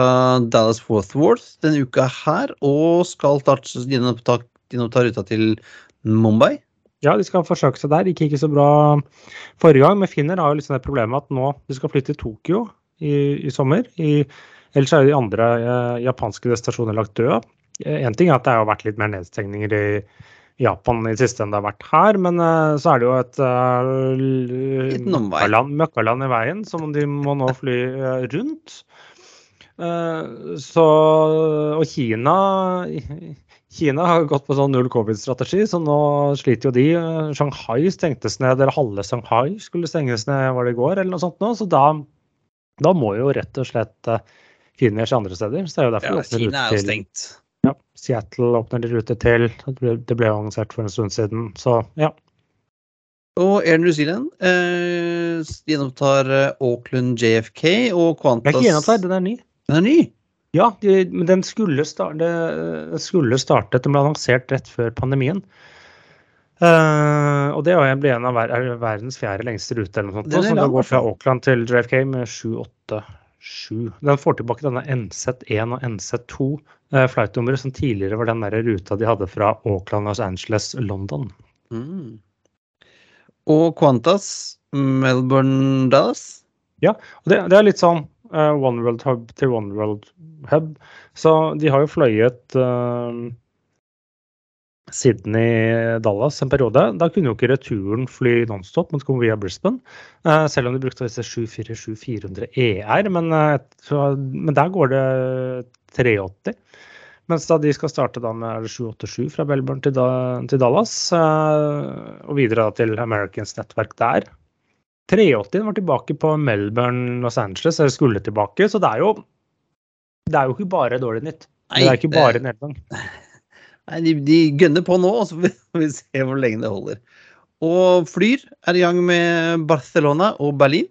S2: Dallas-Forthworth denne uka her, og skal gjenoppta, gjenoppta ruta til Mumbai.
S1: Ja, de skal forsøke seg der. Gikk ikke så bra forrige gang, men Finner har jo sånn det problemet at nå de skal flytte til Tokyo i, i sommer. I, ellers er de andre eh, japanske destinasjoner lagt døde. Én ting er at det har vært litt mer nedstengninger i Japan i det siste enn det har vært her, men eh, så er det jo et uh, møkkaland, i veien som de må nå fly eh, rundt. Eh, så Og Kina Kina har gått på sånn null covid-strategi, så nå sliter jo de. Eh, Shanghai stengtes ned, eller halve Shanghai skulle stenges ned var det i går, eller noe sånt nå. Så da, da må jo rett og slett uh, Kina skje andre steder. Så det er jo derfor
S2: Ja, Kina er jo
S1: til
S2: stengt.
S1: ja, Seattle åpner de rute til. Det ble- annonsert for en stund siden, så ja.
S2: Og Air New Zealand eh, gjenopptar eh, Auckland JFK og Qantas Det
S1: er ikke gjennomtar, den er ny.
S2: Den er ny.
S1: Ja, de, men den skulle, starte, skulle startet, den ble annonsert rett før pandemien. Uh, og det ble en av ver er verdens fjerde lengste rute, eller noe sånt. Som går fra
S2: altså.
S1: Auckland til JFK med 787. Den får tilbake denne NZ1 og NZ2 uh, flightnummeret som tidligere var den der ruta de hadde fra Auckland, Los Angeles, London.
S2: Mm. Og Qantas Melbourne Dallas.
S1: Og det, det er litt sånn eh, One World Hub til One World Hub. Så de har jo fløyet eh, Sydney-Dallas en periode. Da kunne jo ikke returen fly nonstop, men kom via Brisbane. eh, selv om de brukte disse 747-400 ER. Men, eh, men der går det 380. Mens da de skal starte da med er 787 fra Melbourne til, til Dallas, eh, og videre til Americans nettverk der. 380 var tilbake på Melbourne, Los Angeles, eller skulle tilbake. Så det er jo, det er jo ikke bare dårlig nytt. det er ikke bare nedgang.
S2: Nei, de, de gønner på nå, og så får vi se hvor lenge det holder. Og Flyr er i gang med Barcelona og Berlin.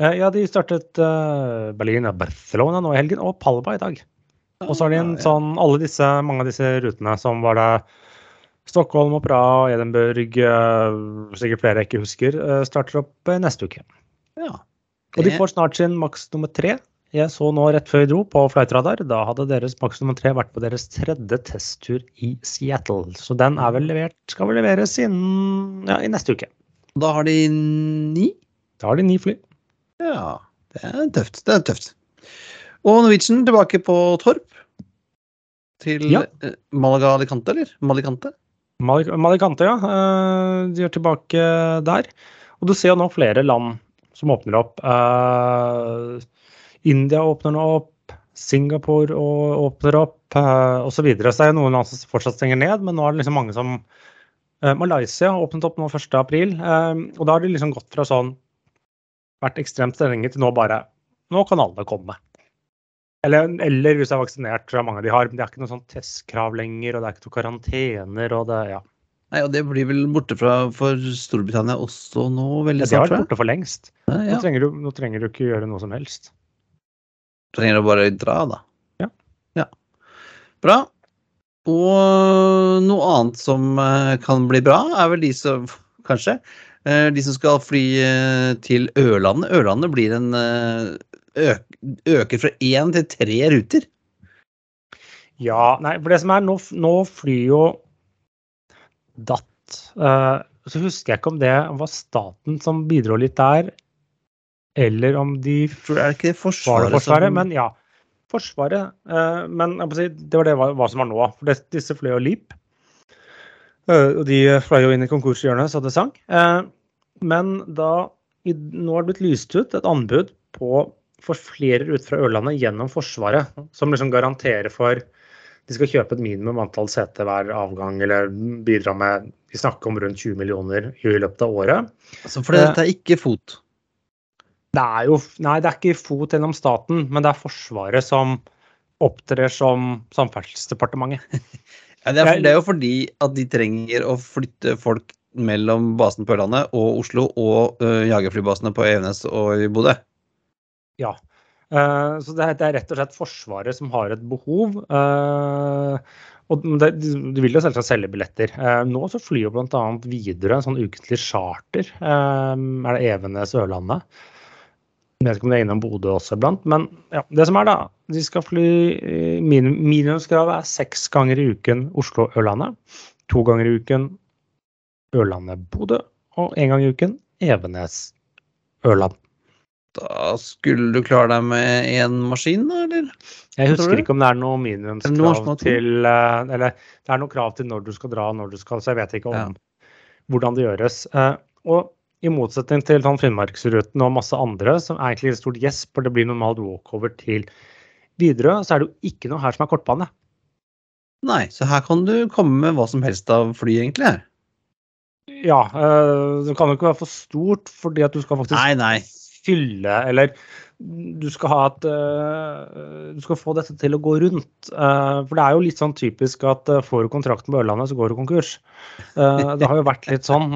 S1: Eh, Ja, de startet uh, Berlin og Barcelona nå i helgen, og Palma i dag. Og så har de en
S2: Ah,
S1: sånn, alle disse, mange av disse rutene som var det Stockholm og Praha, Edinburgh, uh, sikkert flere jeg ikke husker, uh, starter opp eh, neste uke.
S2: Ja.
S1: Og de får snart sin maks nummer tre. Jeg så nå rett før vi dro på Flightradar, da hadde deres maks nummer tre vært på deres tredje testtur i Seattle. Så den er vel levert, skal vel leveres innen ja, i neste uke.
S2: Da har de ni.
S1: Da har de ni fly.
S2: Ja, det er tøft. Det er tøft. Og Norwegian tilbake på Torp. Til
S1: Ja.
S2: eh, Malaga Alicante, eller? Malicante?
S1: Malik- Malicante, ja. eh, De er tilbake der. Og du ser jo nå flere land som åpner opp. Eh, India åpner nå opp. Singapore åpner opp, uh, osv. Så, videre. så det er noen land som fortsatt stenger ned, men nå er det liksom mange som uh, Malaysia åpnet opp nå 1. april, eh, og da har de liksom gått fra sånn vært ekstremt strenge til nå bare Nå kan alle komme. Eller, eller hvis du er vaksinert, tror jeg mange av de har. Men det er ikke noe sånn testkrav lenger, og det er ikke noe karantener. og det, ja.
S2: Nei, og det blir vel borte fra for Storbritannia også nå, veldig
S1: Ja, de har vært borte for lengst.
S2: Ja,
S1: Nå, trenger du, nå trenger du ikke gjøre noe som helst.
S2: Trenger å bare dra, da.
S1: Ja.
S2: ja. Bra. Og noe annet som eh, kan bli bra, er vel de som Kanskje. eh, De som skal fly eh, til Ørlandet. Ørlandet blir en Øker fra én til tre ruter.
S1: Ja, nei, for det som er, nå, nå flyr jo DAT. Uh, så husker jeg ikke om det var staten som bidro litt der, eller om de
S2: er det ikke Forsvaret,
S1: Forsvaret.
S2: som-
S1: Men ja. Forsvaret. Eh, men si, det var det hva, hva, som var nå. For det, disse fløy jo LEAP. Eh, og de fløy jo inn i konkurshjørnet så det sang. Eh, men da i, nå har det blitt lyst ut et anbud på for flere ut fra Ørlandet gjennom Forsvaret, som liksom garanterer for de skal kjøpe et minimum antall seter hver avgang, eller bidra med Vi snakker om rundt 20 millioner i løpet av året.
S2: Altså for dette er ikke FOT?
S1: Det er jo Nei, det er ikke FOT gjennom staten, men det er Forsvaret som opptrer som Samferdselsdepartementet.
S2: ja, det, er, det er jo fordi at de trenger å flytte folk mellom basen på Ørlandet og Oslo og uh, jagerflybasene på Evenes og i Bodø.
S1: Ja. Uh, så det, det, er rett og slett Forsvaret som har et behov. Uh, og det, De vil jo selvsagt selge billetter. Uh, nå så flyr jo bl.a. Widerøe en sånn ukentlig charter. er det Evenes Ørlandet? Jeg vet ikke om det er innom Bodø også iblant. Men ja, det som er da, de skal fly Minimumskravet er seks ganger i uken Oslo-Ørlandet. To ganger i uken Ørlandet-Bodø. Og én gang i uken Evenes-Ørland.
S2: Da skulle du klare deg med én maskin, da, eller?
S1: Jeg husker ikke om det er noe minimumskrav til eh, Eller det er noe krav til når du skal dra, når du skal Så jeg vet ikke om ja. hvordan det gjøres. Eh, og i motsetning til sånn Finnmarksruten og masse andre, som er egentlig et stort yes, for det blir normalt walkover til Widerøe, så er det jo ikke noe her som er kortbane.
S2: Nei, så her kan du komme med hva som helst av fly, egentlig? her.
S1: Ja, øh, det kan jo ikke være for stort, fordi at du skal faktisk
S2: nei, nei
S1: fylle Eller du skal ha et uh, Du skal få dette til å gå rundt. Uh, for det er jo litt sånn typisk at uh, får du kontrakten på Ørlandet, så går du konkurs. det har jo vært litt sånn.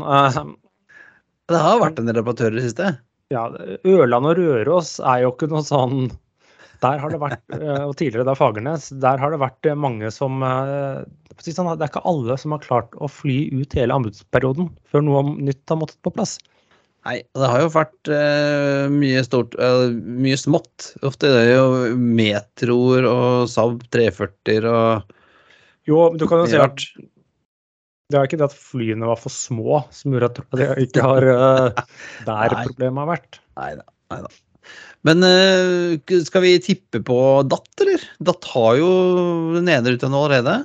S2: Det har vært en del reparatører i det siste?
S1: Ja. Ørland og Røros er jo ikke noe sånn der har det vært, og tidligere da Fagernes, der har det vært mange som sånn, Det er ikke alle som har klart å fly ut hele anbudsperioden før noe nytt har måttet på plass.
S2: Nei, det har jo vært uh, mye stort uh, Mye smått. Ofte er det jo metroer og Saab 340 og
S1: Jo, men du kan jo si at det er ikke det at flyene var for små som gjorde at de ikke har uh, der problemet har vært.
S2: Nei da. Men skal vi tippe på Datt, eller? Datt har jo den ene ruta nå allerede.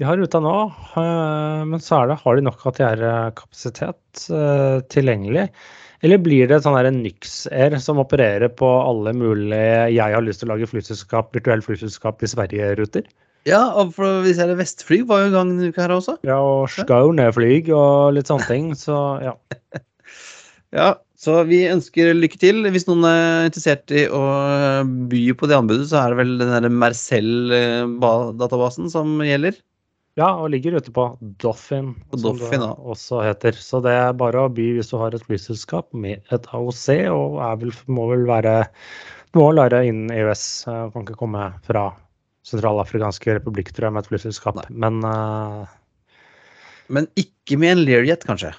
S1: De har ruta nå, uh, men så det, har de nok ATR-kapasitet tilgjengelig? Eller blir det sånn Nyx-Air som opererer på alle mulige 'jeg har lyst til å lage flyselskap, virtuell flyselskap i Sverige'-ruter?
S2: Ja, for vi ser det Vestflyg var jo i gang denne uka her også.
S1: Ja, og Skauneflyg og litt sånne ting, så ja.
S2: ja, så vi ønsker lykke til. Hvis noen er interessert i å by på det anbudet, så er det vel den der Mercell-databasen eh, som gjelder?
S1: Ja, og ligger ute på Doffin,
S2: som Doffin,
S1: det også heter. Så det er bare å by hvis du har et flyselskap med et AOC, og vel, må vel være må lære innen EØS. Kan ikke komme fra sentralafrikanske republikk, tror jeg, med et flyselskap. Nei. Men uh,
S2: Men ikke med en Learjet, kanskje?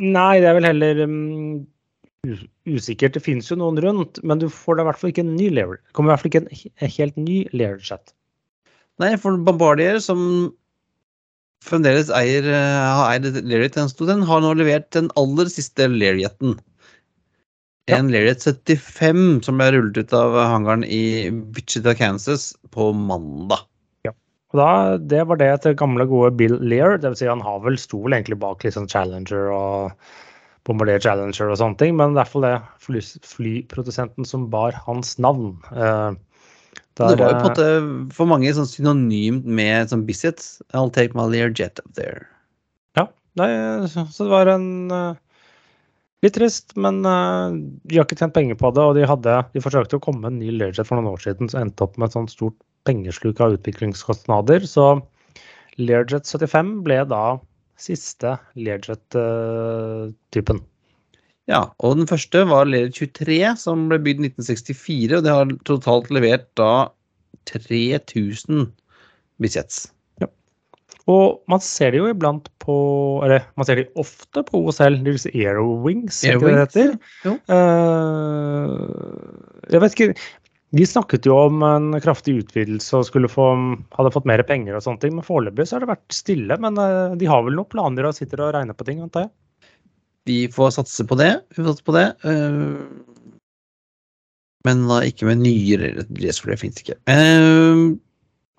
S1: Nei, det er vel heller um, usikkert. Det finnes jo noen rundt, men du får da i hvert fall ikke en ny Learjet. Det kommer i hvert fall ikke en helt ny Learjet.
S2: Nei, for Bombardier, som fremdeles eier, eh, har eid Learjet en stund, har nå levert den aller siste Lariaten. En. Lariat 75 som ble rullet ut av hangaren i Wichita, Kansas på mandag.
S1: Ja. Og da, Det var det til gamle, gode Bill Lear. Det vil si, han har vel stol egentlig bak liksom Challenger og Bombardier Challenger og sånne ting, men det er iallfall det fly, flyprodusenten som bar hans navn. Eh,
S2: der, det var jo på en måte for mange sånn synonymt med sånn Bizzet. I'll take my Learjet up there.
S1: Ja, nei, så det var en uh, Litt trist, men uh, de har ikke tjent penger på det. Og de, hadde, de forsøkte å komme med en ny Learjet for noen år siden, så endte opp med et sånt stort pengesluk av utviklingskostnader. Så Learjet 75 ble da siste Learjet-typen.
S2: Ja, og den første var Learjet 23, som ble bygd i 1964. Og det har totalt levert da 3000 bisjets.
S1: Og man ser det jo iblant på Eller man ser det ofte på OSL, disse Airwings,
S2: Airwings det
S1: heter. Uh, jeg vet ikke de snakket jo om en kraftig utvidelse og skulle få, hadde fått mer penger og sånne ting, men foreløpig så har det vært stille. Men uh, de har vel noen planer og sitter og regner på ting, antar jeg?
S2: Vi får satse på det. Vi får satse på det. Uh, Men da ikke med nye det fins ikke. Uh,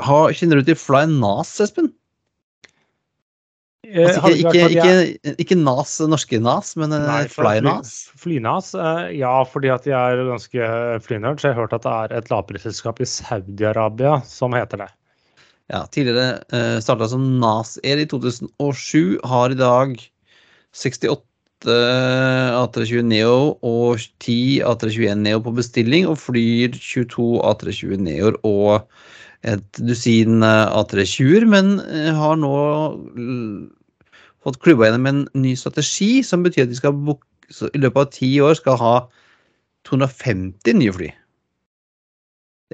S2: ha, kjenner du til Fly Nas, Espen?
S1: Eh,
S2: Altså, ikke, ikke, ikke, ikke Nas, norske Nas, men FlyNAS?
S1: Nei,
S2: Fly
S1: fly-
S2: Nas.
S1: Flynas? eh, Ja, fordi at de er ganske flynerd, så jeg har hørt at det er et lavprisselskap i Saudi-Arabia som heter det.
S2: Ja, tidligere uh, starta som Nas Air i 2007, har i dag 68 A320 Neo og 10 A321 Neo på bestilling, og flyr 22 A320 Neoer og et dusin eh, A320-er, men eh, har nå fått klubba gjennom en ny strategi som betyr at de skal i løpet av ti år skal ha 250 nye fly.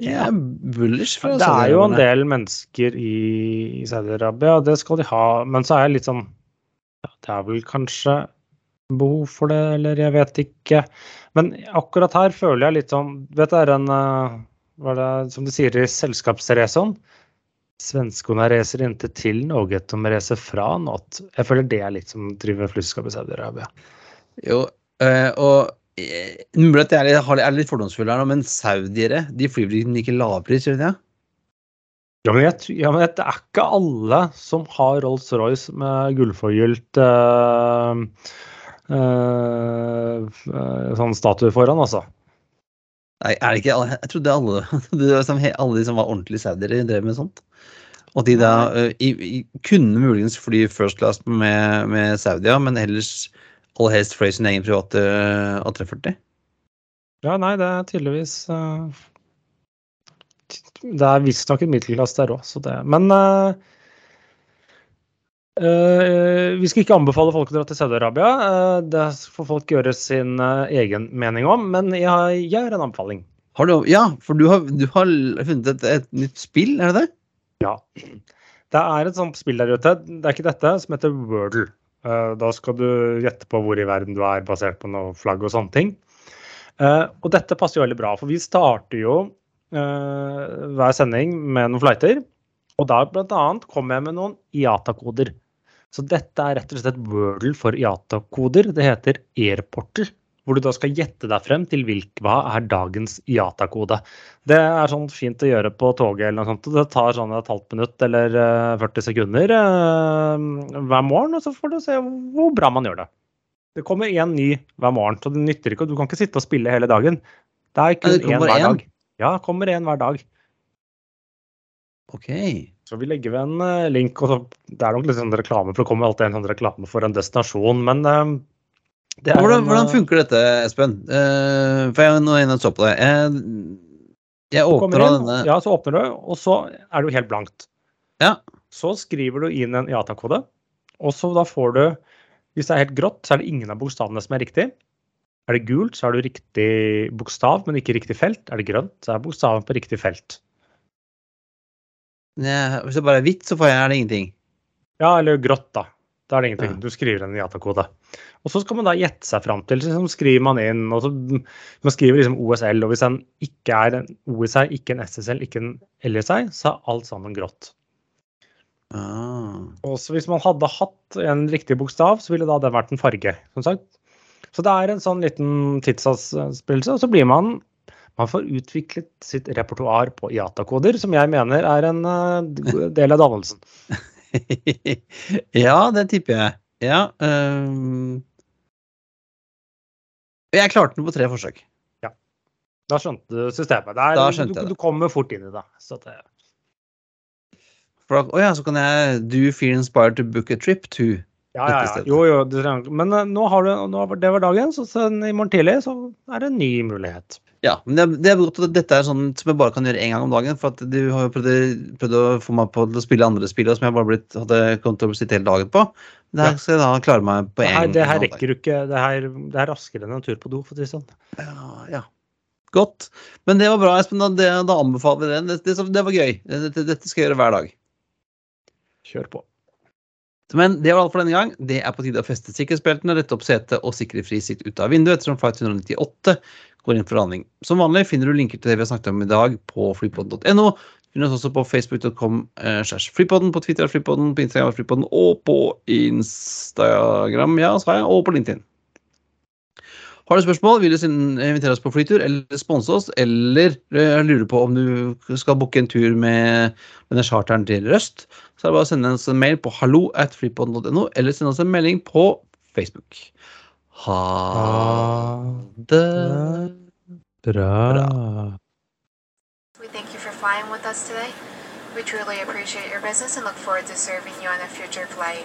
S2: Det er bullish. fra
S1: Det er jo en del mennesker i, Saudi-Arabia, det skal de ha. Men så er jeg litt sånn ja, Det er vel kanskje behov for det, eller jeg vet ikke. Men akkurat her føler jeg litt sånn Vet du, det er en eh, Hva er det som de sier i selskapsreson? Svenskene reiser ikke til Norge, de reiser fra nåt. Jeg føler det er litt som driver drive i Saudi-Arabia.
S2: Jo, øh, og eh, mulig at jeg er litt, fordomsfull her nå, men saudiere de flyr vel ikke lavpris, gjør de det?
S1: Ja men, jeg, ja, men det er ikke alle som har Rolls-Royce med gullforgylt eh, eh, eh, sånn statue foran, altså.
S2: Nei, er det ikke alle? Jeg trodde alle, det var som, alle de som var ordentlige saudiere, drev med sånt. Og de da uh, i, i, kunne muligens fly first class med, med Saudia, men ellers aller helst fløy sin egen private øh, A340.
S1: Ja, nei, det er tydeligvis uh, Det er visstnok en middelklasse der òg, så det Men eh, vi skal ikke anbefale folk å dra til Saudi-Arabia. eh, det får folk gjøre sin eh, egen mening om, men jeg, jeg har en anbefaling.
S2: Har du, ja, for du har, du har funnet et, et nytt spill, er det det?
S1: Ja. Det er et sånt spill der ute, det er ikke dette, som heter Wordle. Eh, Da skal du gjette på hvor i verden du er, basert på noe flagg og sånne ting. Eh, Og dette passer jo veldig bra, for vi starter jo eh, hver sending med noen flighter. Og da bl.a. kommer jeg med noen IATA-koder. Så dette er rett og slett et Wordle for IATA-koder. Det heter Airportal. Hvor du da skal gjette deg frem til hvilk, hva er dagens IATA-kode. Det er sånn fint å gjøre på toget eller noe sånt. Det tar sånn et halvt minutt eller eh, 40 sekunder eh, hver morgen, og så får du se hvor bra man gjør det. Det kommer én ny hver morgen, så det nytter ikke. Du kan ikke sitte og spille hele dagen. Det er kun én hver
S2: en?
S1: dag. Ja, kommer én hver dag.
S2: Ok.
S1: Så vi legger ved en eh, link, og det er nok litt sånn reklame, for det kommer alltid en sånn reklame for en destinasjon, men eh, det
S2: Hvordan,
S1: en,
S2: hvordan
S1: eh,
S2: funker dette, Espen? Uh, for jeg er nå inne og så på det. Jeg, jeg åpner
S1: inn,
S2: denne
S1: Ja, så åpner du, og så er det jo helt blankt.
S2: Ja.
S1: Så skriver du inn en IATA-kode, og så da får du Hvis det er helt grått, så er det ingen av bokstavene som er riktig. Er det gult, så er det riktig bokstav, men ikke riktig felt. Er det grønt, så er bokstaven på riktig felt.
S2: Ja, Hvis det bare er hvitt, så får jeg, er det ingenting.
S1: Ja, eller grått, da. Da er det ingenting. Du skriver en IATA-kode. Og så skal man da gjette seg fram til, så liksom skriver man inn, og så man skriver liksom OSL, og hvis den ikke er en OSI, ikke en SSL, ikke en LSI, så er alt sammen grått.
S2: Ah.
S1: Og så hvis man hadde hatt en riktig bokstav, så ville da den vært en farge, som sagt. Så det er en sånn liten tidsavspillelse, og så blir man man får utviklet sitt repertoar på IATA-koder, som jeg mener er en eh, del av dannelsen.
S2: ja, det tipper jeg. Ja. Um... jeg klarte den på tre forsøk.
S1: Da skjønte du systemet. Det er,
S2: Da skjønte
S1: du,
S2: jeg det.
S1: du kommer fort inn i det. Så det
S2: For da, å ja, så kan jeg Do you feel inspired to book a trip to?
S1: ja, ja, ja. Jo, jo. Det, men eh, nå har du, nå, det var dagen, så i morgen tidlig så er det en ny mulighet.
S2: Ja, men det, det er godt at dette er sånn som jeg bare kan gjøre én gang om dagen. For at du har jo prøvd, prøvd å få meg på til å spille andre spill som jeg bare blitt, hadde kommet til å sitte hele dagen på. Det her skal jeg da klare meg på én
S1: gang. det her rekker du ikke. Det her, det er raskere enn en tur på do, for å si det sånn.
S2: Ja, ja. Godt. Men det var bra, Espen. Da, det, da anbefaler vi det. Det, det. det var gøy. Dette, dette skal jeg gjøre hver dag.
S1: Kjør på.
S2: Men det var alt for denne gang. Det er på tide å feste sikkerhetsbeltene, rette opp setet og sikre fri sikt ut av vinduet ettersom flight 198 går inn for landing. Som vanlig finner du linker til det vi har snakket om i dag på flypodden.no. Du finner oss også på facebook.com eh, flypodden, på Twitter er flypodden, på Instagram flypodden og på Instagram ja, sa jeg, og på LinkedIn. Har du spørsmål, vil du invitere oss på flytur eller sponse oss, eller eh, lurer på om du skal booke en tur med denne charteren til Røst, så er det bare å sende oss en mail på hallo at flypodden.no, eller sende oss en melding på Facebook. Ha det
S1: Bra.
S3: We thank you for flying with us today. We truly appreciate your business and look forward to serving you on a future flight.